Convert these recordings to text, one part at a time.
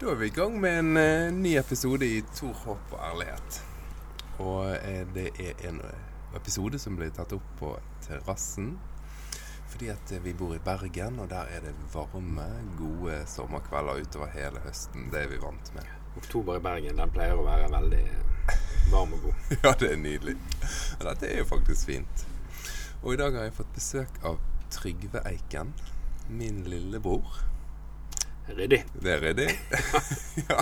Da er vi i gang med en eh, ny episode i Tor, håp og ærlighet. Og eh, det er en eh, episode som blir tatt opp på terrassen. Fordi at eh, vi bor i Bergen, og der er det varme, gode sommerkvelder utover hele høsten. Det er vi vant med. Oktober i Bergen den pleier å være veldig eh, varm og god. Ja, det er nydelig. Og dette er jo faktisk fint. Og i dag har jeg fått besøk av Trygve Eiken, min lillebror. Ryddig. Det er ryddig. ja.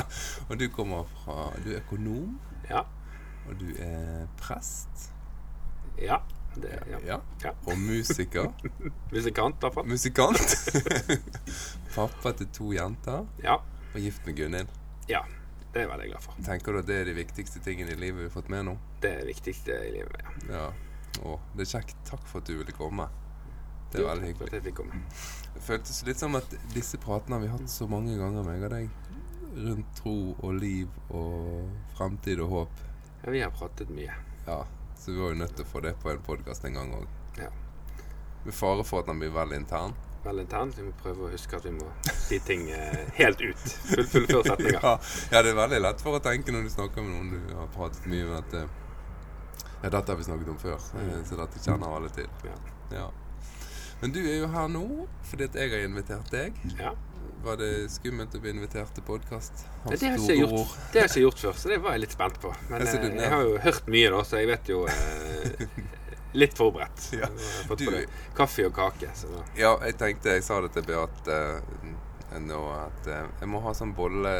Og du kommer fra Du er økonom, Ja. og du er prest. Ja. Det, ja. Ja. Ja. Og musiker. Musikant, i hvert fall. Musikant. Pappa til to jenter. Ja. Og gift med Gunhild. ja. Det er jeg veldig glad for. Tenker du at det er de viktigste tingene i livet vi har fått med nå? Det er det viktigste i livet. Ja. Ja. Å, det er kjekt. Takk for at du ville komme. Det er veldig hyggelig. jeg fikk komme. Det føltes litt som at disse pratene har vi hatt så mange ganger, meg og deg. Rundt tro og liv og fremtid og håp. Ja, vi har pratet mye. Ja, så vi var jo nødt til å få det på en podkast en gang òg. Ja. Med fare for at den blir veldig intern. Veldig intern. Vi må prøve å huske at vi må si ting eh, helt ut. Full, fullføre setninger. Ja, ja, det er veldig lett for å tenke når du snakker med noen du har pratet mye med. At eh, ja, dette har vi snakket om før, eh, så dette kjenner alle til. Ja. Ja. Men du er jo her nå fordi at jeg har invitert deg. ja. Var det skummelt å bli invitert til podkast? Det jeg det har jeg ikke gjort før, så det var jeg litt spent på. Men Jeg ser eh, jeg har jo hørt mye, da, så jeg vet jo eh, Litt forberedt. Ja. Jeg fått Du-. Kaffe og kake. Så da. Ja, jeg tenkte Jeg sa det til Beate eh, nå at eh, jeg må ha sånn bolle,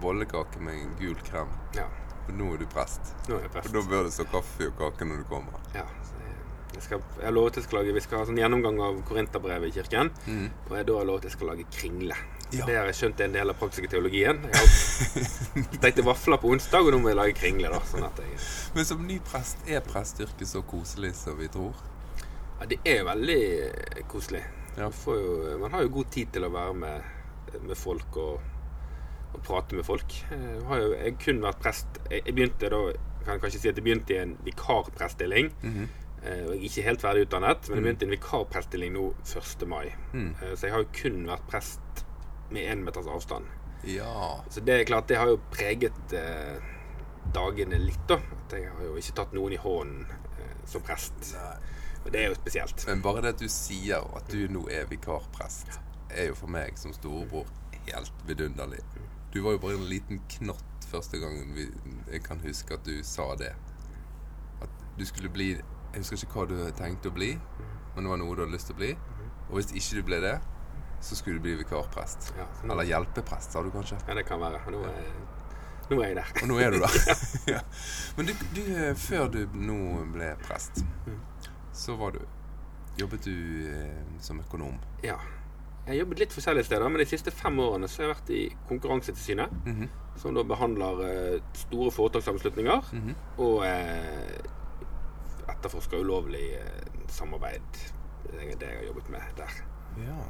bollekake med en gul krem. Ja. For nå er du prest. Nå er jeg Og For da bør det stå kaffe og kake når du kommer. Ja, jeg, jeg, skal, jeg har lovet jeg skal lage Vi skal ha sånn gjennomgang av Korinterbrevet i kirken. Mm. Og jeg da har lovet jeg skal lage kringle. Ja. Det har jeg skjønt er en del av praktiske teologien. Jeg stekte vafler på onsdag, og nå må jeg lage kringle. da Sånn jeg Men som ny prest, er prestyrket så koselig som vi tror? Ja, det er veldig koselig. Ja. Jo, man har jo god tid til å være med, med folk og, og prate med folk. Jeg har jo jeg kun vært prest Jeg, jeg begynte da kan jeg kanskje si at jeg begynte i en vikarpreststilling. Mm Og jeg er ikke helt ferdig utdannet, men jeg Mm. begynte i en vikarpreststilling nå 1. mai. Mm. Eh, Så jeg har jo kun vært prest med én meters avstand. Ja. Så det er klart, det har jo preget eh, dagene litt, da. At jeg har jo ikke tatt noen i hånden eh, som prest. Nei. Og det er jo spesielt. Men bare det at du sier at du nå er vikarprest, er jo for meg som storebror helt vidunderlig. Du var jo bare en liten knott første gangen vi, jeg kan huske at du sa det. At du skulle bli Jeg husker ikke hva du tenkte å bli, men det var noe du hadde lyst til å bli. Og hvis ikke du ble det, så skulle du bli vikarprest. Ja, sånn. Eller hjelpeprest, sa du kanskje. Ja, det kan være. Nå er, nå er jeg der. Og nå er du der. ja. Men du, du, før du nå ble prest, Mm. så var du Jobbet du eh, som økonom? Ja. Jeg har jobbet litt forskjellige steder, men de siste fem årene så har jeg vært i Konkurransetilsynet, Mhm. som da behandler eh, store foretakssammenslutninger Mhm. og eh, etterforsker ulovlig eh, samarbeid. Det er det jeg har jobbet med der. Ja.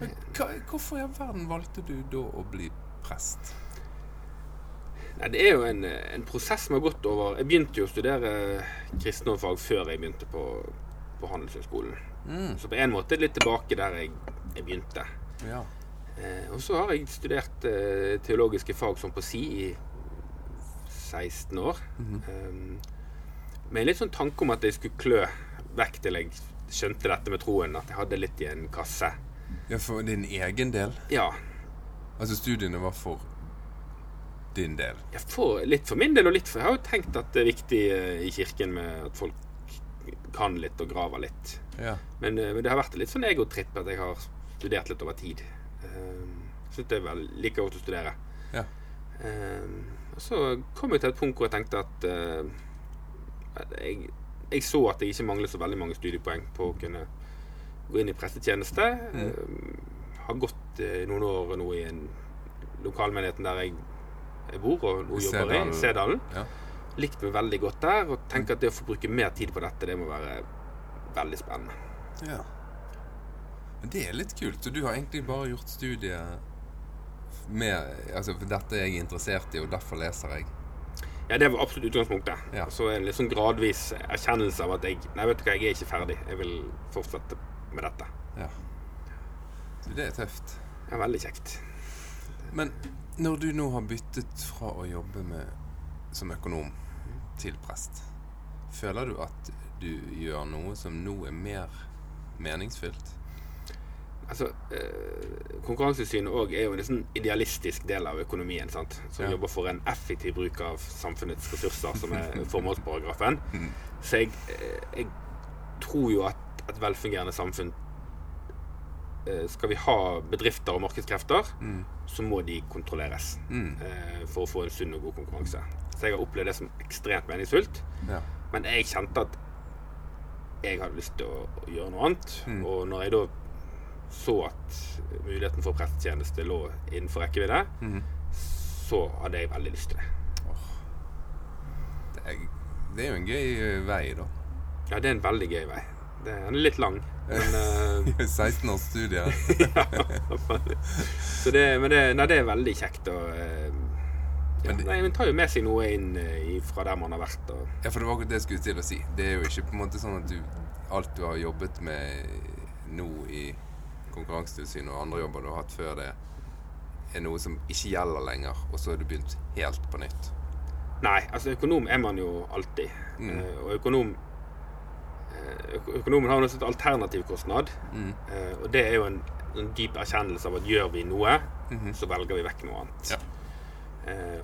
Men hva, hvorfor i all verden valgte du da å bli prest? Nei, Det er jo en, en prosess som har gått over Jeg begynte jo å studere kristendomsfag før jeg begynte på, på Handelshøyskolen. Mm. Så på en måte litt tilbake der jeg, jeg begynte. Ja. Eh, og så har jeg studert eh, teologiske fag som på si i 16 år. Mhm. eh, med en litt sånn tanke om at jeg skulle klø vekk til jeg skjønte dette med troen. At jeg hadde litt i en kasse. ja, for din egen del? Ja, Altså studiene var for din del? Ja, for, litt for min del, og litt for Jeg har jo tenkt at det er viktig eh, i kirken med at folk kan litt og graver litt. Ja. Men, eh, men det har vært litt sånn egotripp at jeg har studert litt over tid. Um, Syns det er vel like godt å studere. Ja. Um, og så kom jeg til et punkt hvor jeg tenkte at, uh, jeg, jeg så at jeg ikke manglet så veldig mange studiepoeng på å kunne gå inn i prestetjeneste. Um, har gått eh, noen år nå i en lokalmenigheten der jeg, jeg bor og nå jobber i, Sedalen. Ja. Likt meg veldig godt der, og tenker at det å få bruke mer tid på dette, det må være veldig spennende. ja. Men det er litt kult. Så du har egentlig bare gjort studiet med Altså, for dette er jeg interessert i, og derfor leser jeg. Ja, det var absolutt utgangspunktet. Ja. Så en litt sånn gradvis erkjennelse av at jeg Nei, vet du hva, jeg er ikke ferdig. Jeg vil fortsette med dette. Ja. Du, det er tøft. Er veldig kjekt. Men når du nå har byttet fra å jobbe med, som økonom til prest, føler du at du gjør noe som nå er mer meningsfylt? Altså, eh, Konkurransesynet òg er jo en sånn idealistisk del av økonomien. sant? Som Ja. jobber for en effektiv bruk av samfunnets ressurser, som er formålsparagrafen. Så jeg, eh, jeg tror jo at et velfungerende samfunn eh, Skal vi ha bedrifter og markedskrefter, så må de kontrolleres Mm. eh, for å få en sunn og god konkurranse. Så jeg har opplevd det som ekstremt meningsfullt. Ja. Men jeg kjente at jeg hadde lyst til å gjøre noe annet. Mm. Og når jeg da så at muligheten for prestetjeneste lå innenfor rekkevidde, mm. så hadde jeg veldig lyst til det. Det, er, det er jo en gøy eh, vei, da. Ja, det er en veldig gøy vei. Det den er litt lang, men eh, 16 års studie. Så det, men det, nei, det er veldig kjekt å eh, ja, Men nei, tar jo med seg noe inn eh, fra der man har vært. Og, Ja, for det var akkurat det jeg skulle til å si. Det er jo ikke på en måte sånn at du alt du har jobbet med nå i Konkurransetilsynet og andre jobber du har hatt før det, er noe som ikke gjelder lenger, og så har du begynt helt på nytt. nei, altså økonom er man jo alltid. Mm. Eh, og økonom eh, Økonomen har også et alternativkostnad. Mm. Eh, og det er jo en, en dyp erkjennelse av at gjør vi noe, Mhm. så velger vi vekk noe annet. Ja.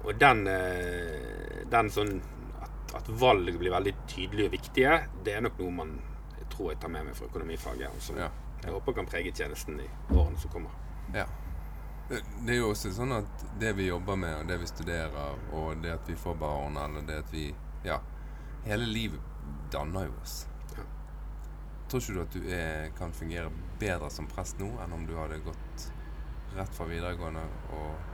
Og den, den sånn at, at valg blir veldig tydelige og viktige, det er nok noe man jeg tror jeg tar med meg fra økonomifaget. Altså. Ja. Jeg håper kan prege tjenesten i årene som kommer. Ja. Det er jo også sånn at det vi jobber med, og det vi studerer, og det at vi får barn, eller det at vi Ja. Hele livet danner jo oss. Ja. Tror ikke du at du er, kan fungere bedre som prest nå enn om du hadde gått rett fra videregående og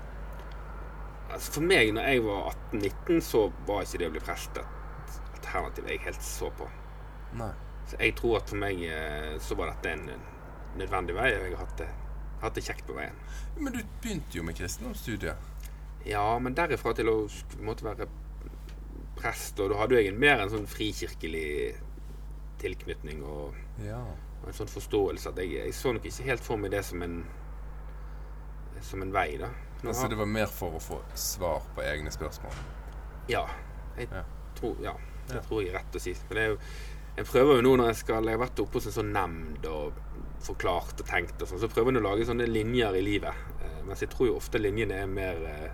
Altså For meg, når jeg var 18-19, så var ikke det å bli prest et alternativ jeg helt så på. Nei. Så jeg tror at for meg eh, så var dette en nødvendig vei, jeg har hatt det, hatt det kjekt på veien. Men du begynte jo med kristendomsstudiet. Ja, men derifra til å måte være prest, og da hadde jeg mer en sånn frikirkelig tilknytning og, Ja. og en sånn forståelse at jeg, jeg så nok ikke helt for meg det som en som en vei, da. Nå Altså det var mer for å få svar på egne spørsmål. Ja. Jeg Ja. tror, ja, det Ja. tror jeg er rett å si. Men det jo, jeg prøver jo nå når jeg skal Jeg har vært oppe hos en sånn nemnd og forklart og tenkt og sånn, så prøver en å lage sånne linjer i livet. Eh, mens jeg tror jo ofte linjene er mer eh,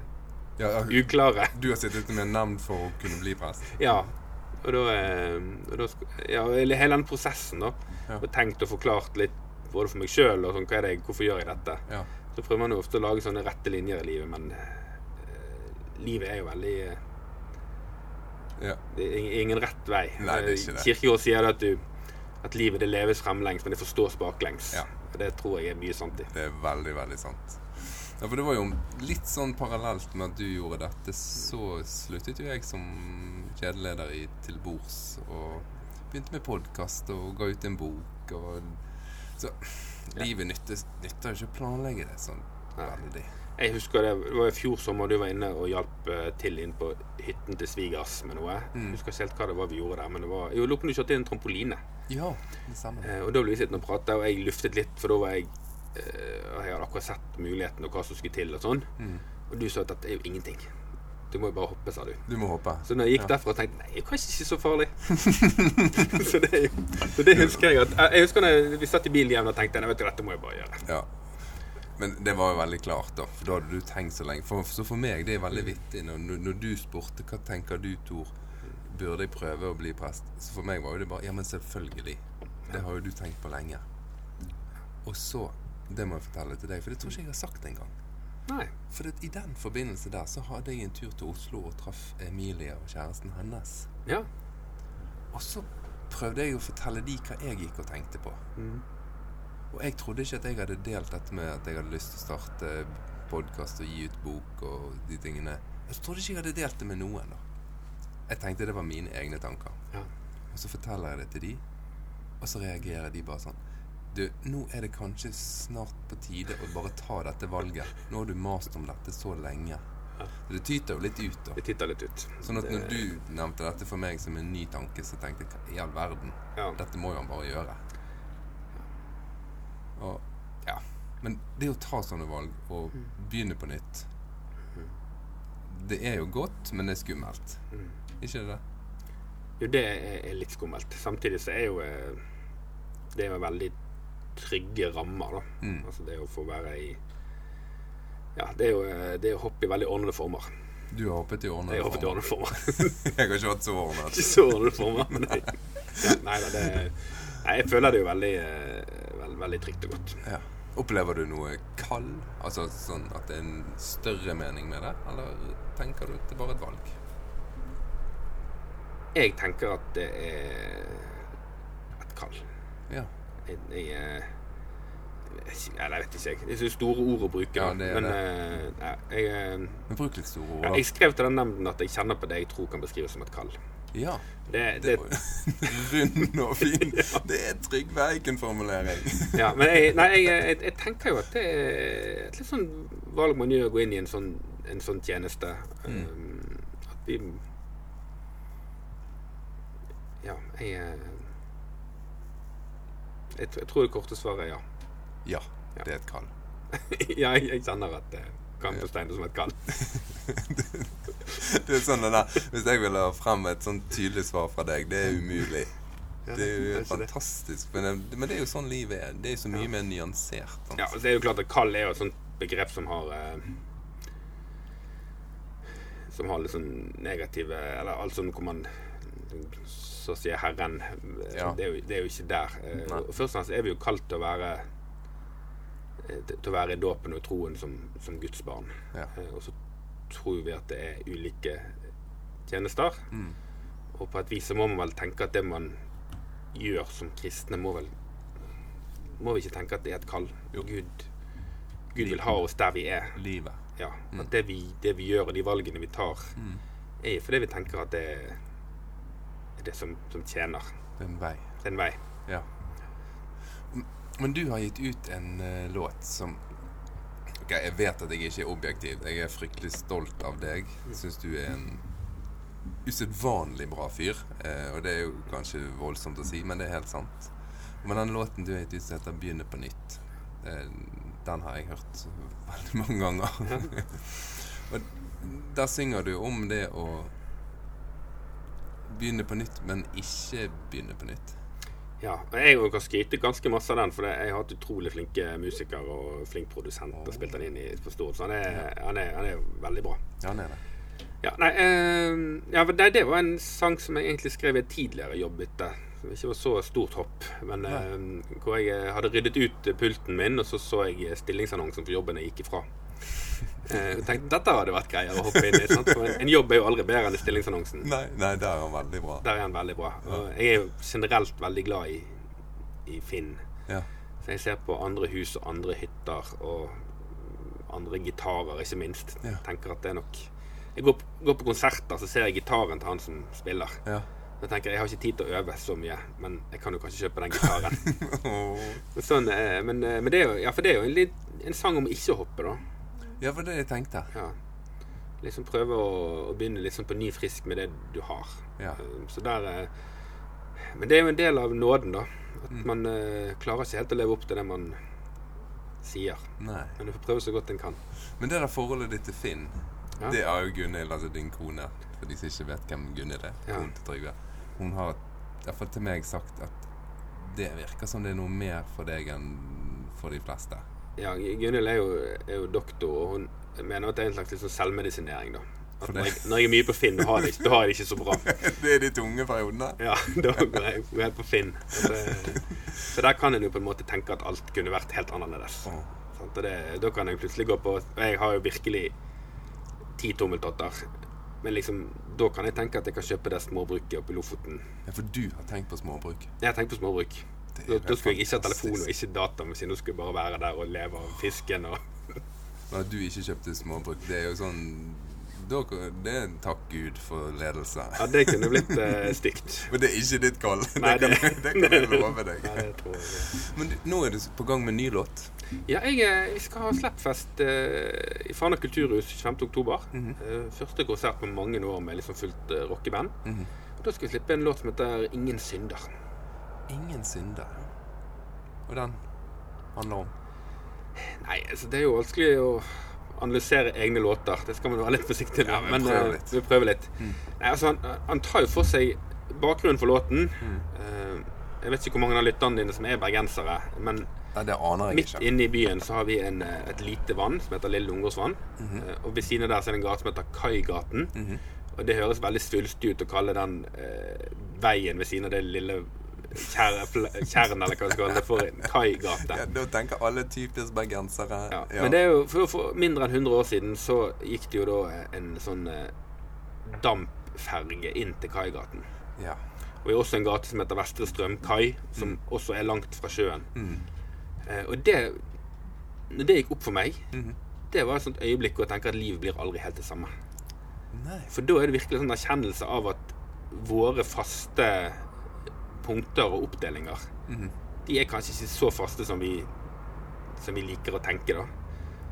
Ja, uklare. du har sittet med en navn for å kunne bli prest. Ja. Og da, eh, og da Ja, eller hele den prosessen, da. Ja. Og tenkt og forklart litt både for meg sjøl og sånn, hva er det, hvorfor gjør jeg dette? Ja. Så prøver man jo ofte å lage sånne rette linjer i livet, men eh, livet er jo veldig eh, ja. Det er ingen rett vei. Nei, det er ikke det. Kirkegård sier at, du, at livet det leves fremlengs, men det forstås baklengs. Ja. Og det tror jeg er mye sant i. Det er veldig, veldig sant. Ja, for det var jo litt sånn parallelt med at du gjorde dette, så sluttet jo jeg som kjedeleder i Til bords og begynte med podkast og ga ut en bok og Så livet nytter, nytter jo ikke å planlegge det sånn veldig. Jeg husker det, det var i fjor sommer du var inne og hjalp eh, til inn på hytten til svigers med noe. Mm. Jeg husker ikke helt hva det var vi gjorde der, men det var Jeg lurer på om du kjørte inn en trampoline. Ja, det samme. Eh, og da ble vi sittende og prate, og jeg luftet litt, for da var jeg eh, og Jeg hadde akkurat sett muligheten og hva som skulle til og sånn. Mm. Og du sa at dette er jo ingenting. Du må jo bare hoppe, sa du. Du må hoppe. Så når jeg gikk Ja. derfra tenkte Nei, det er kanskje ikke så farlig. så, det, så det husker jeg at Jeg husker når vi satt i bilen igjen og tenkte Nei, vet du, dette må jeg bare gjøre. Ja. Men det var jo veldig klart, da. For da hadde du tenkt så lenge. For, så for meg, det er veldig vittig når, når du spurte hva tenker du, Tor, burde jeg prøve å bli prest? Så for meg var jo det bare Ja, men selvfølgelig. Det har jo du tenkt på lenge. Og så Det må jeg fortelle til deg, for det tror ikke jeg har sagt engang. For i den forbindelse der så hadde jeg en tur til Oslo og traff Emilie og kjæresten hennes. Ja. Og så prøvde jeg å fortelle de hva jeg gikk og tenkte på. Mm. Og jeg trodde ikke at jeg hadde delt dette med at jeg hadde lyst til å starte podkast og gi ut bok og de tingene. Jeg trodde ikke jeg hadde delt det med noen. da. Jeg tenkte det var mine egne tanker. Ja. Og så forteller jeg det til de, og så reagerer de bare sånn Du, nå er det kanskje snart på tide å bare ta dette valget. Nå har du mast om dette så lenge. Ja. Så det tyter jo litt ut, da. Det titter litt ut. Sånn at Det- når du nevnte dette for meg som en ny tanke, så tenkte jeg hva i all verden? Ja. Dette må jo han bare gjøre. Og ja. Men det å ta sånne valg og Mm. begynne på nytt Det er jo godt, men det er skummelt. Mm. Ikke det? Jo, det er, litt skummelt. Samtidig så er jo eh, det er jo veldig trygge rammer, da. Mm. Altså det å få være i Ja, det er jo eh, det er å hoppe i veldig ordnede former. Du har hoppet i ordnede Jeg har hoppet i ordnede former. Jeg har ikke hatt så ordnet. Ikke så ordnede former, men jeg, Nei da, det Nei, jeg føler det jo veldig, eh, veld, veldig trygt og godt. Ja. Opplever du noe kald? Altså sånn at det er en større mening med det? Eller tenker du at det er bare et valg? Jeg tenker at det er et kall. Ja. Jeg, jeg, eh, Eller jeg vet ikke, jeg. Det er så store ord å bruke. Ja, det men det. eh, nei, jeg, eh, Men bruk litt store ord, ja, jeg skrev til den nemnden at jeg kjenner på det jeg tror kan beskrives som et kall. Ja. Det, Det det, rund og fin. Det er Trygve Eiken-formulering. ja, men jeg, nei, jeg, jeg tenker jo at det er et litt sånn valg man gjør å gå inn i en sånn, en sånn tjeneste. Mm. Um, at vi Ja, jeg eh, jeg, jeg tror det korte svaret er ja. Ja, det er et kall. ja, jeg, jeg kjenner at det kan betegnes som et kall. Det er sånn det Hvis jeg ville ha frem et sånn tydelig svar fra deg, det er umulig. Det er jo fantastisk. Men det, men det er jo sånn livet er. Det er jo så mye mer nyansert. sant? Ja, og det er jo klart at kall er jo et sånt begrep som har eh, Som har litt sånn negative Eller alt sånn hvor man Så sier Herren eh, Ja. det, er jo, det er jo ikke der. Eh, Nei. først og fremst er vi jo kalt til å være eh, til å være i dåpen og troen som, som Guds barn. Ja. Og så tror vi at det er ulike tjenester. Mm. Og på et vis så må man vel tenke at det man gjør som kristne, må vel Må vi ikke tenke at det er et kall? Gud, Gud vil ha oss der vi er. Livet. Ja, Mm. At det vi, det vi gjør, og de valgene vi tar, Mm. er fordi vi tenker at det er det som, som tjener. Det er en vei. Det er en vei. Ja. Men du har gitt ut en uh, låt som Ok, Jeg vet at jeg ikke er objektiv. Jeg er fryktelig stolt av deg. Syns du er en usedvanlig bra fyr. Uh, og det er jo kanskje voldsomt å si, men det er helt sant. Men den låten du har gitt ut som heter 'Begynne på nytt', uh, den har jeg hørt veldig mange ganger. og der synger du om det å begynne på nytt, men ikke begynne på nytt. Ja, og Jeg har kan skryte ganske masse av den, for jeg har hatt utrolig flinke musikere og flink produsent og spilt den inn i på stort. Så han er, han er, han er veldig bra. Ja, han er det. Ja, nei, eh, ja, nei, det, var en sang som jeg egentlig skrev i et tidligere jobbbytte. Som ikke var så stort hopp. Men eh, hvor jeg eh, hadde ryddet ut pulten min, og så så jeg stillingsannonsen for jobben jeg gikk ifra. Eh, jeg tenkte dette hadde vært greier å hoppe inn i. For en, jobb er jo aldri bedre enn i stillingsannonsen. Nei, nei, der er han veldig bra. Der er han veldig bra. Og jeg er jo generelt veldig glad i, i Finn. Ja. Så jeg ser på andre hus og andre hytter og andre gitarer, ikke minst. Ja. Tenker at det er nok Jeg går, på- går på konserter, så ser jeg gitaren til han som spiller. ja. Da tenker jeg jeg har ikke tid til å øve så mye, men jeg kan jo kanskje kjøpe den gitaren. oh. Sånn, eh, men, eh, men det er jo, ja, for det er jo en, en sang om ikke å hoppe, da. Ja, for det jeg tenkte. Ja. Liksom prøve å, å begynne liksom på ny frisk med det du har. Ja. Eh, Så der eh, Men det er jo en del av nåden, da. At Mm. man uh, klarer ikke helt å leve opp til det man sier. Nei. Men du får prøve så godt en kan. Men det der forholdet ditt til Finn, Ja. det er jo Gunhild, altså din kone. For de som ikke vet hvem Gunhild er. Ja. Hun til Trygve. Hun har iallfall til meg sagt at det virker som det er noe mer for deg enn for de fleste. Ja, Gunhild er, er jo doktor, og hun mener at det er en slags liksom selvmedisinering. da. At når, jeg, når jeg er mye på Finn, da har jeg da har jeg det ikke så bra. det er de tunge periodene. Ja, Da går jeg helt på Finn. Det, så der kan en jo på en måte tenke at alt kunne vært helt annerledes. Oh. Sånn, det, da kan jeg plutselig gå på Og jeg har jo virkelig ti tommeltotter. Men liksom, da kan jeg tenke at jeg kan kjøpe det småbruket oppe i Lofoten. Ja, for du har tenkt på småbruk. Jeg har tenkt på småbruk. Da, da skulle jeg ikke ha telefon og ikke datamaskin. Da skulle jeg bare være der og leve av fisken. Og, at du ikke kjøpte småbruk, det er jo sånn Det er en takk Gud for ledelse. ja, det kunne blitt eh, stygt. Men det er ikke ditt kall. Det, kan, det- det kan jeg love deg. Nei, det tror jeg. Men nå er du på gang med ny låt. Ja, jeg, eh, jeg skal ha Sleppfest eh, i Fana kulturhus 25. oktober. -hmm. Første konsert på mange år med liksom fullt eh, rockeband. Mm Og Da skal vi slippe en låt som heter 'Ingen synder'. Ingen synder. Og den handler om Nei, altså det er jo vanskelig å analysere egne låter. Det skal man være litt forsiktig med. Ja, men men prøv eh, litt. vi prøver litt. Mm. Nei, altså han, han tar jo for seg bakgrunnen for låten. Eh, jeg vet ikke hvor mange av lytterne dine som er bergensere, men Nei, det aner jeg midt ikke. inne i byen så har vi en, eh, et lite vann som heter Lille Lungåsvann. Mhm. Eh, og ved siden av der så er det en gate som heter Kaigaten. Og det høres veldig svulstig ut å kalle den eh, veien ved siden av det lille tjernet, eller hva vi skal kalle det, for en kaigate. Ja, da tenker alle typisk bergensere. Ja. Ja. Men det er jo, for, for mindre enn 100 år siden så gikk det jo da en sånn eh, dampferge inn til Kaigaten. ja. Og det er også en gate som heter Vestre Strømkai, som også er langt fra sjøen. Mm. Eh, og det Når det gikk opp for meg, mm. det var et sånt øyeblikk hvor jeg tenker at livet blir aldri helt det samme. Nei. For da er det virkelig sånn erkjennelse av at våre faste punkter og oppdelinger Mm. De er kanskje ikke så faste som vi, som vi liker å tenke, da.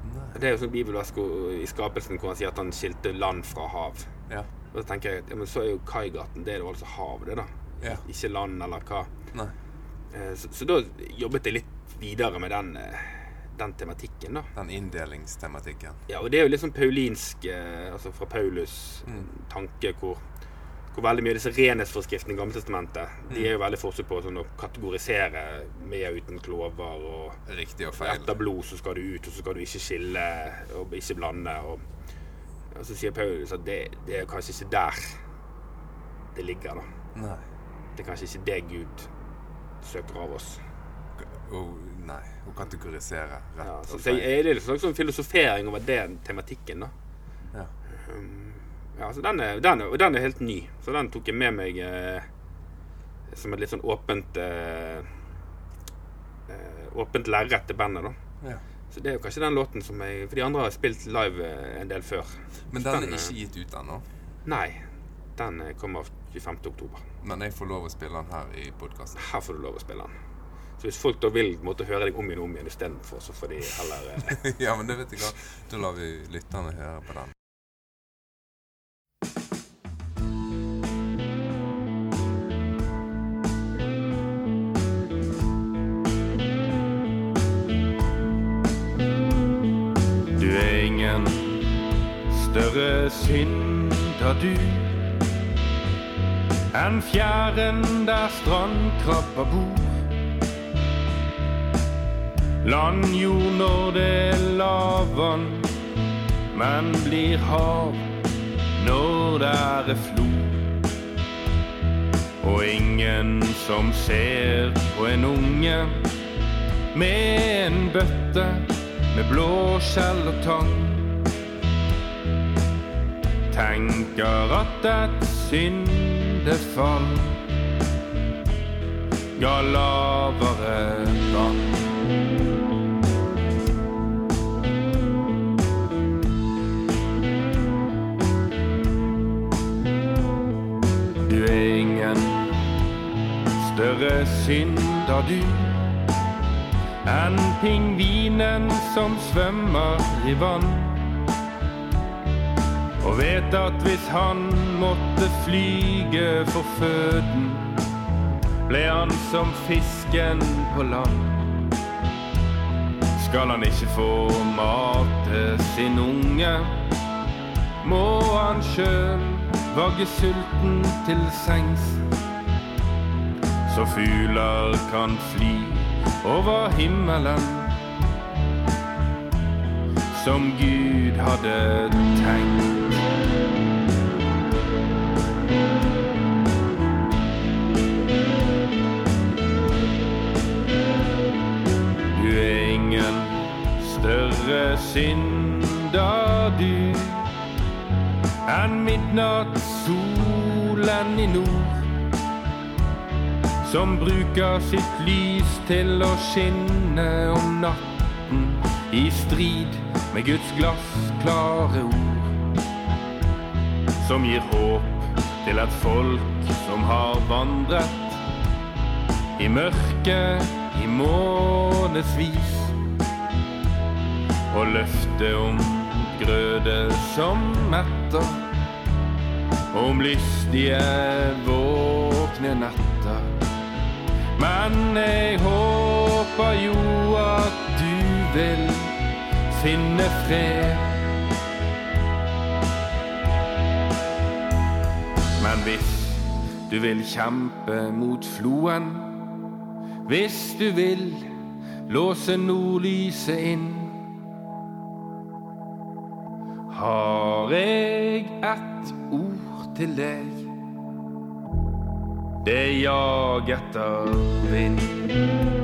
Nei. Det er jo sånn bibelvers hvor- i skapelsen hvor han sier at han skilte land fra hav. Ja. Og da tenker jeg at ja, men så er jo Kaigaten det er jo altså hav, det, da. Ja. Ikke land eller hva. Nei. Eh, Så, så da jobbet jeg litt videre med den, eh, den tematikken, da. Den inndelingstematikken. Ja, og det er jo litt sånn paulinsk, eh, altså fra Paulus' Mm. tanke, hvor, hvor veldig mye av disse renhetsforskriftene i Gammeltestamentet Mm. De er jo veldig forsøk på sånn, å kategorisere med og uten klover. og Riktig og feil. Etter blod så skal du ut, og så skal du ikke skille og ikke blande. Og, og så sier Paulus at det, det er kanskje ikke der det ligger, da. Nei. Det er kanskje ikke det Gud søker av oss. Å, nei. Å kategorisere rett Ja, så, og så er det er litt sånn, sånn filosofering over den tematikken, da. Ja. Um, ja, så den er, den, er, den er helt ny, så den tok jeg med meg eh, som et litt sånn åpent eh, eh, Åpent lerret til bandet, da. Ja. Så det er jo kanskje den låten som jeg For de andre har spilt live eh, en del før. Men den den, er eh, ikke gitt ut ennå. Nei. Den kommer 25. oktober. Men jeg får lov å spille den her i podkasten. Her får du lov å spille den. Så hvis folk da vil måtte høre deg om igjen og om igjen istedenfor, så får de heller ja, men det vet jeg hva. Da lar vi lytterne høre på den. Større synder du enn fjæren der strandkrabber bor. Landjord når det er lavvann, men blir hav når det er flod. Og ingen som ser på en unge med en bøtte med blåskjell og tang. Tenker at et syndefall ga lavere vann. Du er ingen større synder, du enn pingvinen som svømmer i vann. Og vet at hvis han måtte flyge for føden, ble han som fisken på land. Skal han ikke få mate sin unge, må han sjøl vagge sulten til sengs. Så fugler kan fly over himmelen som Gud hadde tenkt. Større synder, du, enn midnattssolen i nord som bruker sitt lys til å skinne om natten i strid med Guds glassklare ord. Som gir håp til et folk som har vandret i mørket i månedsvis. Og løftet om grøde som metter, om lystige våkne netter. Men jeg håper jo at du vil finne fred. Men hvis du vil kjempe mot floen, hvis du vil låse nordlyset inn, har jeg et ord til deg. Det jag etter vind.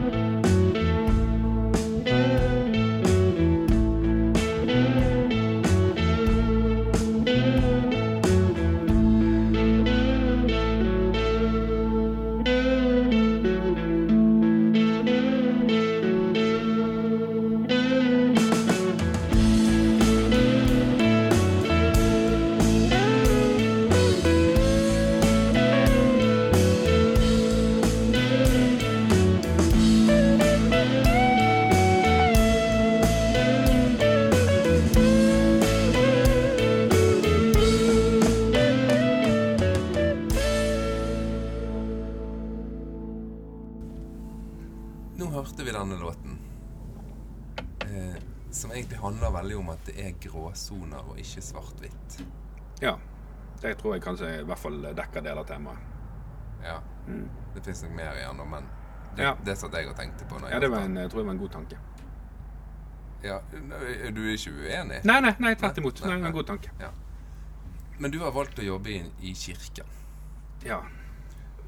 Hørte vi denne låten. Eh, som egentlig handler veldig om at det er gråsoner og ikke svart-hvitt. Ja. Det tror jeg kanskje i hvert fall dekker deler av temaet. Ja. Det fins nok mer igjen, nå, men det, Mm. Ja. det satt jeg og tenkte på. Jeg Ja, det var en, jeg tror jeg var en god tanke. ja, Du er ikke uenig? Nei, nei, nei tvert imot. Nei, Nei, en god tanke. Men du har valgt å jobbe i, i kirken. Ja.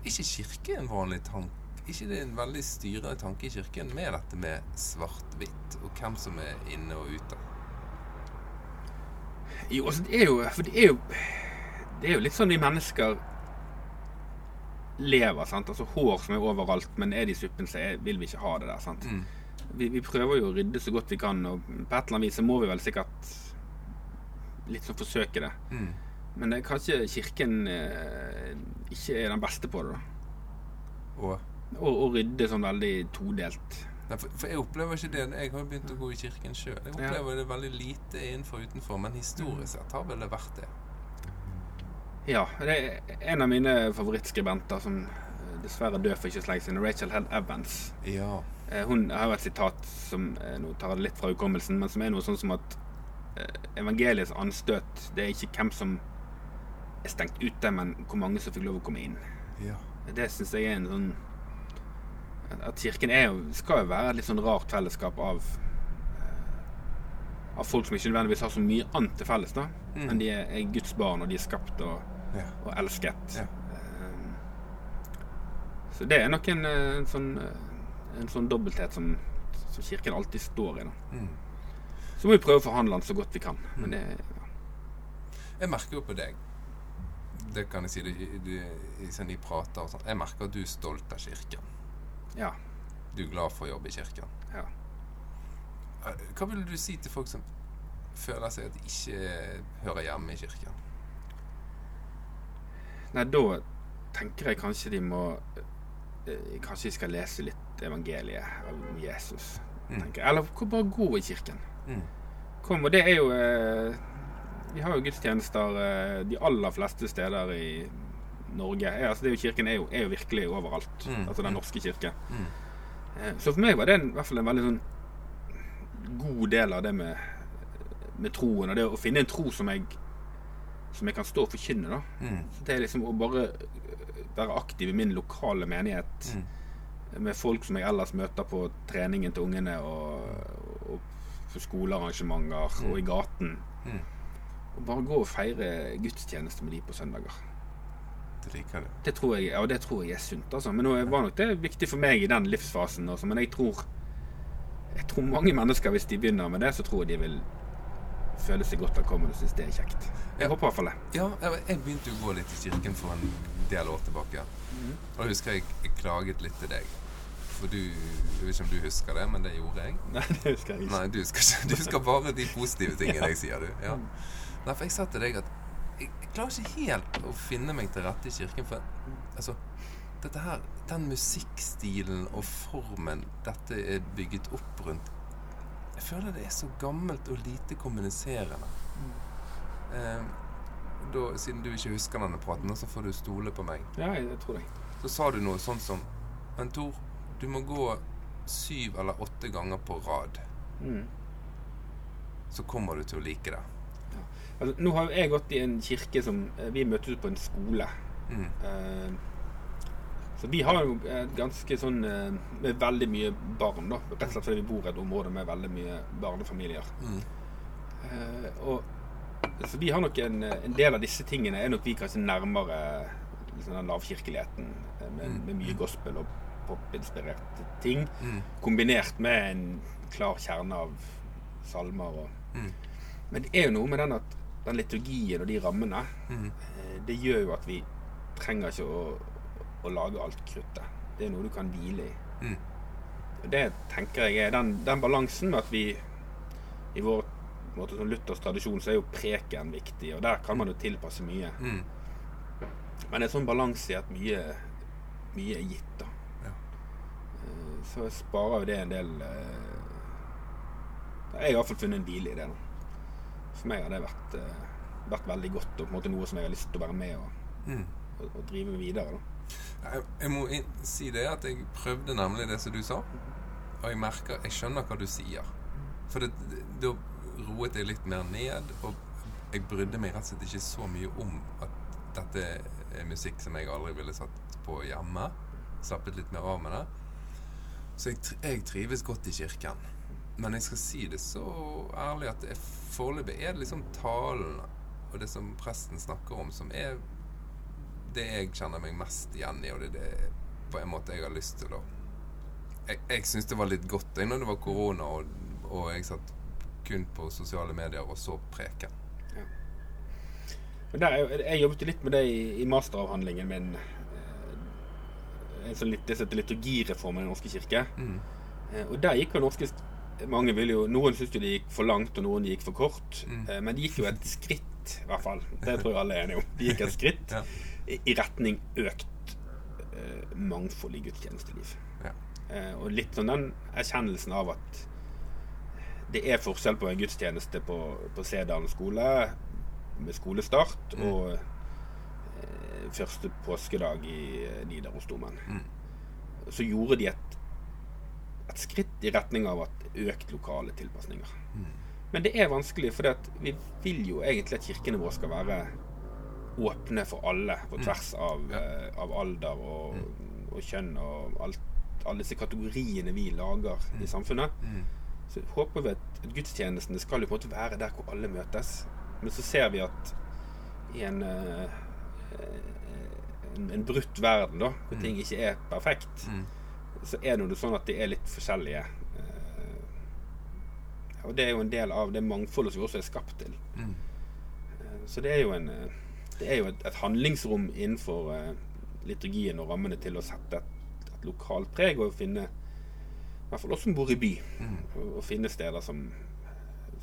ikke kirke en vanlig tanke? Ikke det en veldig styrende tanke i kirken med dette med svart-hvitt, og hvem som er inne og ute? Jo, altså det er jo For det er jo Det er jo litt sånn vi mennesker lever, sant. Altså hår som er overalt, men er det i suppen, så er, vil vi ikke ha det der, sant. Mm. Vi, vi prøver jo å rydde så godt vi kan, og på et eller annet vis så må vi vel sikkert litt sånn forsøke det. Mm. Men det er kanskje Kirken eh, ikke er den beste på det, da. Og Å, og rydde sånn veldig todelt. Nei, for, for jeg opplever ikke det. Jeg har jo begynt å gå i kirken sjøl. Jeg Ja. opplever det veldig lite innenfor og utenfor, men historisk sett har vel det vært det. Ja, det er en av mine favorittskribenter som eh, dessverre dør for ikke så lenge siden, Rachel Held Evans. Ja. Eh, Hun har jo et sitat som eh, Nå tar det litt fra hukommelsen, men som er noe sånn som at evangeliets anstøt Det er ikke hvem som er stengt ute, men hvor mange som fikk lov å komme inn. ja. Det syns jeg er en sånn At kirken jo, skal jo være et litt sånn rart fellesskap av eh, Av folk som ikke nødvendigvis har så mye annet til felles, da. Mm. Men de er, er Guds barn, og de er skapt og, ja. og elsket. Ja. Eh, Så det er nok en, eh, en sånn En sånn dobbelthet som, som kirken alltid står i. da Mm. Så må vi prøve å forhandle den så godt vi kan. Men det ja. Jeg merker jo på deg Det kan jeg si du, du, du, sånn de prater og sånn. Jeg merker at du er stolt av kirken. Ja. Du er glad for å jobbe i kirken. ja. Eh, Hva vil du si til folk som føler seg at de ikke hører hjemme i kirken? Nei, da tenker jeg kanskje de må eh, Kanskje de skal lese litt evangeliet om Jesus. Mm. Eller bare gå i kirken. Mm. Kom, og det er jo eh, Vi har jo gudstjenester de aller fleste steder i Norge. Er, altså det er jo, kirken er jo, er jo virkelig overalt. Mm. Altså Den norske kirke. Mm. Eh, så for meg var det en, i hvert fall en veldig sånn god del av det med, med troen. Og det å finne en tro som jeg som jeg kan stå og forkynne. da Mm. det er liksom å bare være aktiv i min lokale menighet. Mm. Med folk som jeg ellers møter på treningen til ungene og, og på skolearrangementer og i gaten. Mm. Og bare gå og feire gudstjeneste med de på søndager. Det liker du. Det tror jeg, ja, det tror jeg er sunt. altså. Men det var nok det viktig for meg i den livsfasen. Også. Men jeg tror, jeg tror mange mennesker, hvis de begynner med det, så tror jeg de vil føle seg godt velkommen og synes det er kjekt. Jeg håper i hvert fall det. Ja, jeg, begynte jo å gå litt i kirken for en del år tilbake. Og da husker jeg jeg klaget litt til deg. For du Jeg vet ikke om du husker det, men det gjorde jeg. Nei, det husker jeg ikke. Nei, du husker. Du husker bare de positive tingene jeg sier, du. Ja. Nei, for jeg sa til deg at klarer ikke helt å finne meg til rette i kirken. For altså dette her, Den musikkstilen og formen dette er bygget opp rundt Jeg føler det er så gammelt og lite kommuniserende. Eh, da, siden du ikke husker denne praten, så får du stole på meg. Ja, jeg tror det. Så sa du noe sånn som Men Tor, du må gå syv eller åtte ganger på rad Mm. så kommer du til å like det. Altså, nå har jo jeg gått i en kirke som eh, Vi møtes på en skole. Mm. Uh, så vi har jo et ganske sånn uh, Med veldig mye barn, da. Rett og slett fordi vi bor i et område med veldig mye barnefamilier. Mm. Uh, og så vi har nok en, en del av disse tingene er nok vi kanskje nærmere liksom den lavkirkeligheten. Med, Mm. med mye gospel og popinspirerte ting. Mm. Kombinert med en klar kjerne av salmer. Og, Mm. men det er jo noe med den at den liturgien og de rammene Mm. eh, Det gjør jo at vi trenger ikke å, å lage alt kruttet. Det er noe du kan hvile i. Mm. Det tenker jeg er den, den balansen med at vi i vår måte, som Luthers tradisjon så er jo preken viktig, og der kan man jo tilpasse mye. Mm. Men det er sånn balanse i at mye, mye er gitt, da. Ja. Eh, Så sparer jo det en del eh, Jeg har i hvert fall funnet en hvile i det. da. For meg har det vært, eh, vært veldig godt, og på en måte noe som jeg har lyst til å være med og, Mm. og, og drive videre. da. Jeg, må si det at jeg prøvde nemlig det som du sa. Og jeg merker Jeg skjønner hva du sier. For da roet jeg litt mer ned, og jeg brydde meg rett og slett ikke så mye om at dette er musikk som jeg aldri ville satt på hjemme. Slappet litt mer av med det. Så jeg, jeg trives godt i kirken. Men jeg skal si det så ærlig at foreløpig er det liksom talen og det som presten snakker om, som er det jeg kjenner meg mest igjen i, og det er det på en måte jeg har lyst til å Jeg, jeg syns det var litt godt jeg, når det var korona og, og jeg satt kun på sosiale medier og så preken. Men der, jeg, jeg jobbet litt med det i, i masteravhandlingen min. eh, En sånn litt, det som heter liturgireformen i Den norske kirke. Mm. Eh, Og der gikk jo norske mange vil jo, Noen syntes det gikk for langt, og noen gikk for kort. Mm. Eh, Men de gikk jo et skritt, i hvert fall. Det tror jeg alle er enige om. De gikk et skritt Ja. i, i retning økt eh, mangfold i gudstjenesteliv. Ja. Eh, og litt sånn den erkjennelsen av at det er forskjell på en gudstjeneste på, på Sedalen skole med skolestart Mm. og eh, første påskedag i eh, Nidarosdomen. Mm. Så gjorde de et, et skritt i retning av at økt lokale tilpasninger. Mm. Men det er vanskelig, for vi vil jo egentlig at kirkene våre skal være åpne for alle, på tvers av, Mm. Ja. eh, av alder og, og kjønn og alt, alle disse kategoriene vi lager i samfunnet. Mm. Så håper vi at, at gudstjenestene skal jo på en måte være der hvor alle møtes. Men så ser vi at i en, eh, en, en brutt verden, da, hvor ting ikke er perfekt, Mm. Så er det jo sånn at de er litt forskjellige. Eh, Og det er jo en del av det mangfoldet som vi også er skapt til. Mm. Eh, Så det er jo, en, eh, det er jo et, et handlingsrom innenfor liturgien og rammene til å sette et, et lokalt preg og finne I hvert fall oss som bor i by. Mm. Og, og finne steder som,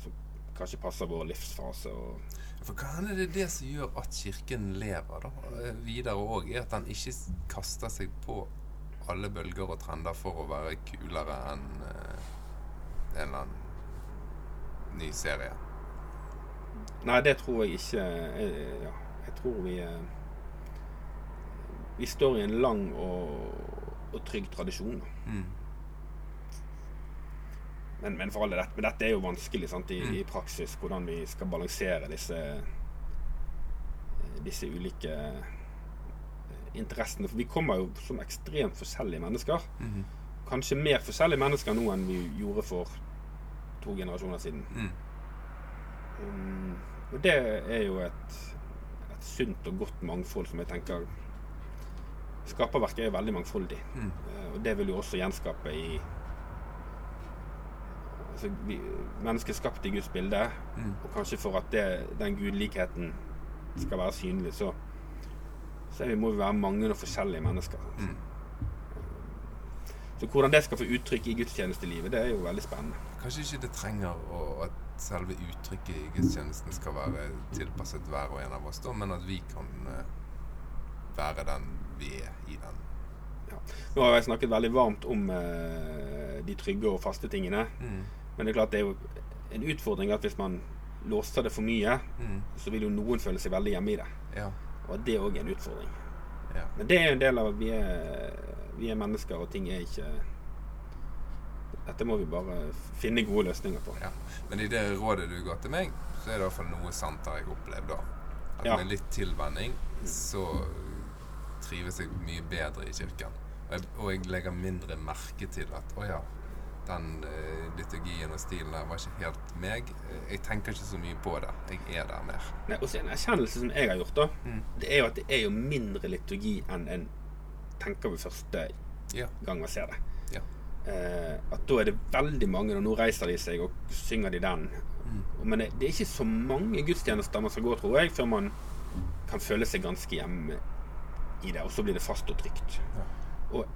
som kanskje passer vår livsfase. Og, For hva er det det som gjør at kirken lever da, videre òg, er at den ikke kaster seg på alle bølger og trender for å være kulere enn eh, en eller annen ny serie. nei, det tror jeg ikke Jeg, ja, Jeg tror vi eh, Vi står i en lang og, og trygg tradisjon. Mm. Men, men for alle dette, men dette er jo vanskelig sant, i, Mm. i praksis, hvordan vi skal balansere disse, disse ulike eh, interessene. For vi kommer jo som ekstremt forskjellige mennesker. Mhm. Kanskje mer forskjellige mennesker nå enn vi gjorde for to generasjoner siden. Mm. Um, og det er jo et, et sunt og godt mangfold som jeg tenker Skaperverket er jo veldig mangfoldig. Mm. Uh, Og det vil jo også gjenskape i altså, vi, Mennesket skapt i Guds bilde, Mm. og kanskje for at det, den gudlikheten skal være synlig, så, så vi, må være mange og forskjellige mennesker. Mm. Så hvordan det skal få uttrykk i gudstjenestelivet, det er jo veldig spennende. Kanskje ikke det trenger å, at selve uttrykket i gudstjenesten skal være tilpasset hver og en av oss, da, men at vi kan eh, være den vi er i den. Ja. Nå har jeg snakket veldig varmt om eh, de trygge og faste tingene. Mm. Men det er klart det er jo en utfordring at hvis man låser det for mye, Mm. så vil jo noen føle seg veldig hjemme i det. Ja. Og det òg er en utfordring. ja. Men det er en del av vi er, vi er mennesker, og ting er ikke dette må vi bare finne gode løsninger på. Ja. Men i det rådet du ga til meg, så er det i hvert fall noe sant har jeg opplevd da. At Ja. med litt tilvenning så trives jeg mye bedre i kirken. Og jeg, og jeg legger mindre merke til at å ja, den uh, liturgien og stilen der var ikke helt meg. Jeg tenker ikke så mye på det. Jeg er der mer. Nei, også en erkjennelse som jeg har gjort, da, Mm. det er jo at det er jo mindre liturgi enn en tenker ved første Ja. gang man ser det. ja. Eh, at da er det veldig mange, og nå reiser de seg og synger de den. Mm. Men det, det er ikke så mange gudstjenester man skal gå, tror jeg, før man kan føle seg ganske hjemme i det. Og så blir det fast og trygt. Ja. Og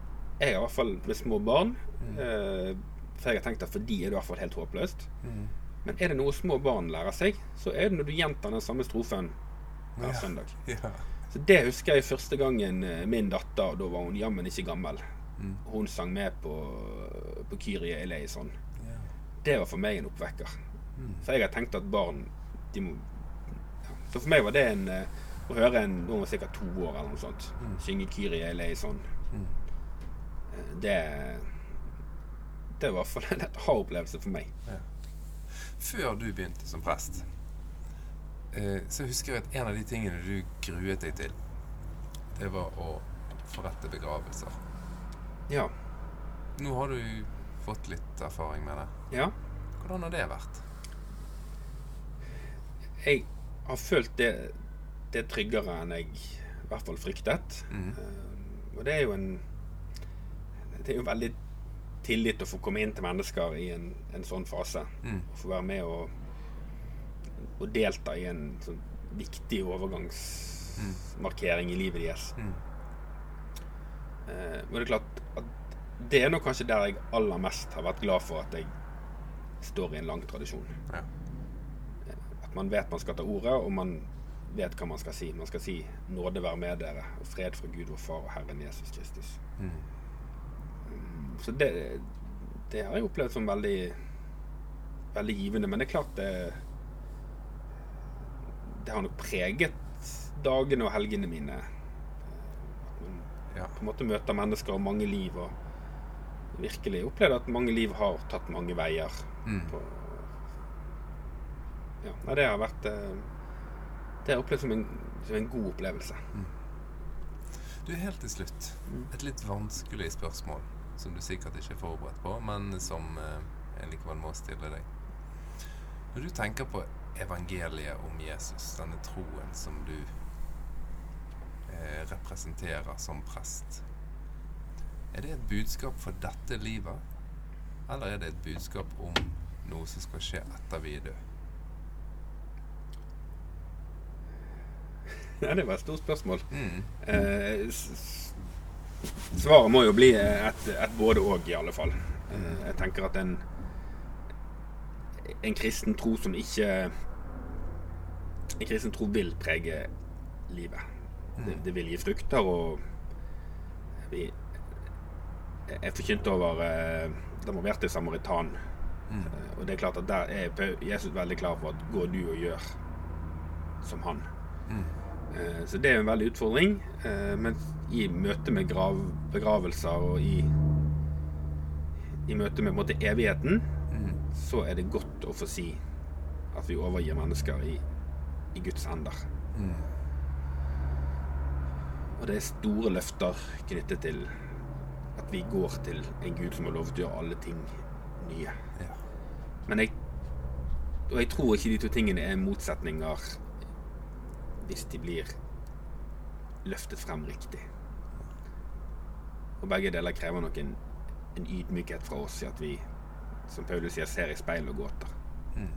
jeg har i hvert fall med små barn eh, For jeg har tenkt at for de er det i hvert fall helt håpløst. Mm. Men er det noe små barn lærer seg, så er det når du gjentar den samme strofen hver Ja. søndag. Ja. Så det husker jeg første gangen eh, min datter, og da var hun jammen ikke gammel. Mm. Hun sang med på, på Kyrie Eleison. Ja. Det var for meg en oppvekker. Mm. For jeg har tenkt at barn de må ja. Så for meg var det en eh, å høre en Hun var sikkert to år eller noe sånt. Mm. Synge Kyrie Eleison. Mm. Eh, Det Det var i hvert fall en aha-opplevelse for meg. Ja. Før du begynte som prest, eh, så husker jeg at en av de tingene du gruet deg til, det var å forrette begravelser. Ja. Nå har du fått litt erfaring med det. ja. Hvordan har det vært? Jeg har følt det, det er tryggere enn jeg i hvert fall fryktet. Mhm. Eh, og det er jo en Det er jo veldig tillit å få komme inn til mennesker i en, en sånn fase. Mm. Og få være med og, og delta i en sånn viktig overgangsmarkering i livet deres. Mm. Eh, men det er klart at det er nok kanskje der jeg aller mest har vært glad for at jeg står i en lang tradisjon. Ja. At man vet man skal ta ordet, og man vet hva man skal si. Man skal si 'nåde være med dere', og 'fred fra Gud vår Far og Herren Jesus Kristus'. Mm. Så det, det har jeg opplevd som veldig veldig givende. Men det er klart det Det har nok preget dagene og helgene mine. At man Ja. på en måte møter mennesker og mange liv. Og virkelig opplevd at mange liv har tatt mange veier. Mm. På, ja, nei, det har vært eh, Det har jeg opplevd som en, som en god opplevelse. Du, helt til slutt. Et litt vanskelig spørsmål som du sikkert ikke er forberedt på, men som eh, jeg likevel må stille deg. Når du tenker på evangeliet om Jesus, denne troen som du eh, representerer som prest, er det et budskap for dette livet, eller er det et budskap om noe som skal skje etter vi er døde? Ja, det var et stort spørsmål. Mm. Eh, svaret må jo bli et, et både-og, i alle fall. Eh, jeg tenker at en, en kristen tro som ikke En kristen tro vil prege livet. Det, det vil gi frukter, og vi Jeg forkynte over eh, den til samaritan. Mm. Eh, Og det er klart at der er Jesus veldig klar for at gå du og gjør som han. Mm. Så det er en veldig utfordring. Men i møte med grav, begravelser og i, i møte med måte, evigheten, Mm. så er det godt å få si at vi overgir mennesker i, i Guds hender. Mm. Og det er store løfter knyttet til at vi går til en Gud som har lovet å gjøre alle ting nye. Ja. Men jeg, og jeg tror ikke de to tingene er motsetninger hvis de blir løftet frem riktig. Og begge deler krever nok en, en ydmykhet fra oss i at vi, som Paulus sier, ser i speil og gåter. Mm.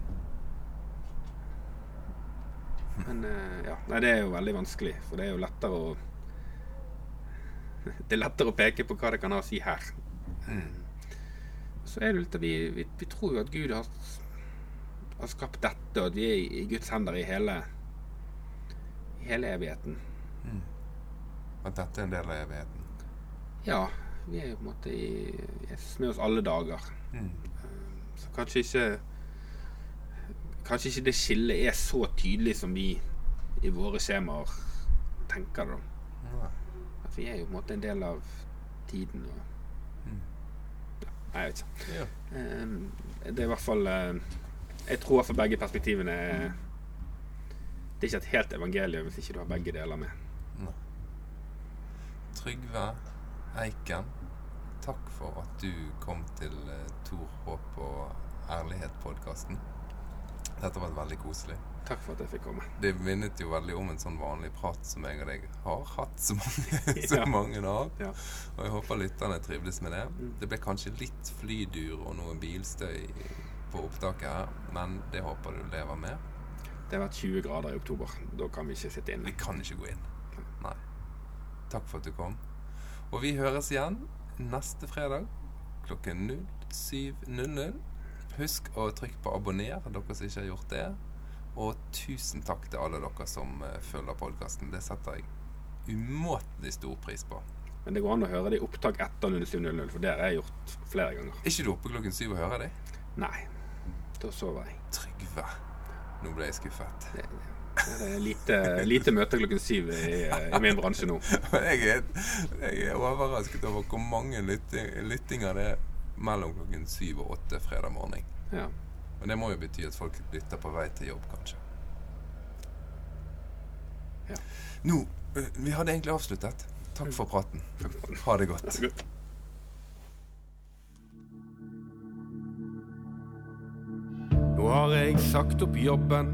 Men eh, ja, nei, det er jo veldig vanskelig, for det er jo lettere å Det er lettere å peke på hva det kan ha å si her. Så er det litt at vi, vi, vi tror jo at Gud har, har skapt dette, og at vi er i Guds hender i hele, i hele evigheten. Mm. At dette er en del av evigheten. Ja, vi er jo på en måte i Jesus med oss alle dager. Mm. Så kanskje ikke Kanskje ikke det skillet er så tydelig som vi i våre skjemaer tenker det. da. At vi er jo på en måte en del av tiden. Og, Mm. ja. Nei, jeg vet ikke. Ja. Eh, Det er i hvert fall eh, Jeg tror for begge perspektivene er Det er ikke et helt evangelium hvis ikke du har begge deler med. Trygve Eiken, takk for at du kom til eh, Tor Håp og Ærlighet-podkasten. Dette har vært veldig koselig. Takk for at jeg fikk komme. Det minnet jo veldig om en sånn vanlig prat som jeg og deg har hatt så mange, så mange av. Ja. Og jeg håper lytterne trivdes med det. Mm. Det ble kanskje litt flydur og noe bilstøy på opptaket her, men det håper du lever med. Det har vært 20 grader i oktober. Da kan vi ikke sitte Vi kan ikke gå inn. Nei. Takk for at du kom. Og vi høres igjen neste fredag klokken 07.00. Husk å trykke på abonner, dere som ikke har gjort det. Og tusen takk til alle dere som eh, følger podkasten. Det setter jeg umåtelig stor pris på. Men det går an å høre det i opptak etter 07.00, for det har jeg gjort flere ganger. Er ikke du oppe klokken syv og hører det? Nei, da sover jeg. Trygve. Nå ble jeg skuffet. Det, det lite, lite møte klokken syv i, i min bransje nå. jeg, er, jeg er overrasket over hvor mange lytti- lyttinger det er mellom klokken syv og åtte fredag morgen. Ja. Men det må jo bety at folk lytter på vei til jobb, kanskje. Ja. Nå, eh, Vi hadde egentlig avsluttet. Takk for praten. Ha det. Godt. Nå har jeg sagt opp jobben.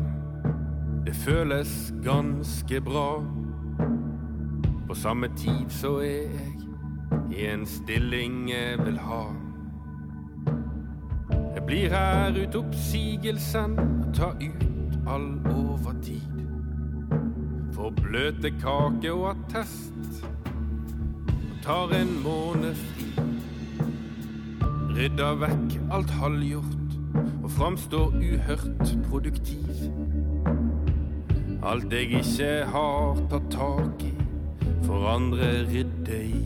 Det føles ganske bra. På samme tid så er jeg i en stilling jeg vil ha. Jeg blir her ut oppsigelsen og tar ut all overtid. Får bløte kake og attest og tar en måned fri. Rydder vekk alt halvgjort og framstår uhørt produktiv. Alt jeg ikke har tatt tak i, får andre rydde i.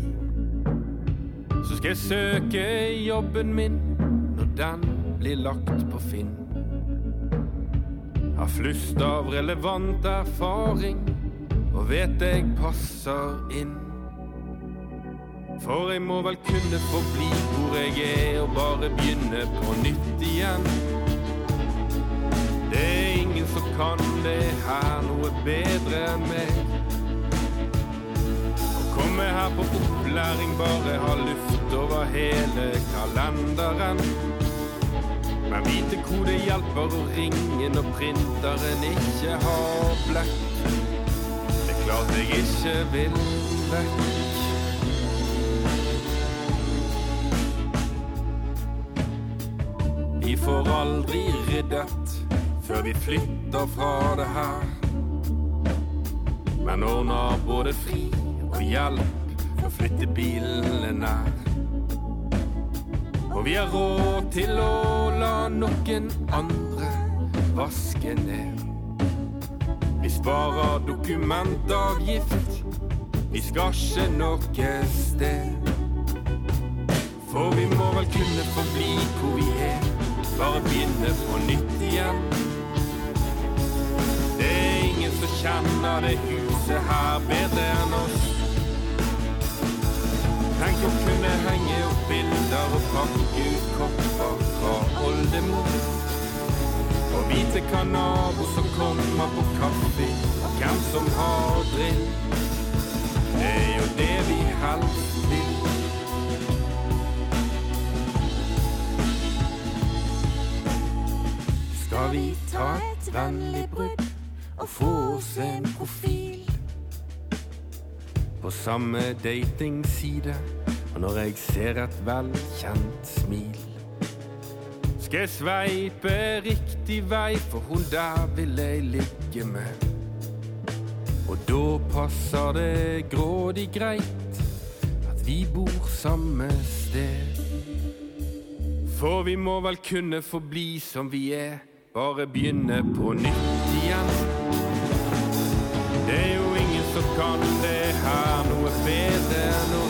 Så skal jeg søke jobben min når den blir lagt på Finn. Har flust av relevant erfaring og vet jeg passer inn. For jeg må vel kunne få bli hvor jeg er og bare begynne på nytt igjen. Som kan det her noe bedre enn meg. Å komme her på opplæring, bare ha luft over hele kalenderen. Men vite hvor det hjelper å ringe når printeren ikke har blekk. Det er klart jeg ikke vil vekk. Vi får aldri ryddet før vi flytter fra det her. Men ordner både fri og hjelp for å flytte bilene nær. Og vi har råd til å la noen andre vaske ned. Vi sparer dokumentavgift, vi skal ikke noe sted. For vi må vel kunne få bli hvor vi er, bare begynne på nytt igjen. Kjenner det huset her bedre enn oss. Tenk å kunne henge opp bilder og pakke ut kopper fra oldemor. Og vite hva nabo som kommer på kaffe, hvem som har drill. Det er jo det vi helst vil. Skal vi ta et vennlig brudd og få oss en profil? På samme datingside, og når jeg ser et velkjent smil. Skal jeg sveipe riktig vei, for hun der vil jeg ligge med. Og da passer det grådig greit at vi bor samme sted. For vi må vel kunne få bli som vi er, bare begynne på nytt igjen. Det er jo ingen som kan det her noe bedre nå.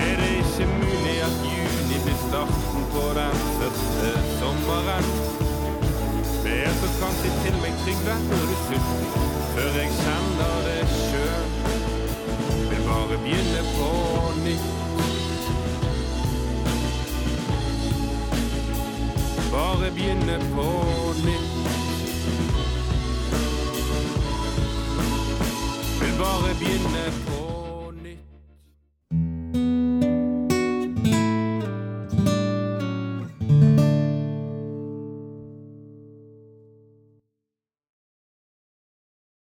Er det ikke mulig at juni blir starten på den første sommeren? Vel, så kanskje til meg, Trygve, når du sulten, før jeg kjenner det sjøl. Vil bare begynne på nytt. Bare begynne på nytt. Vil bare begynne på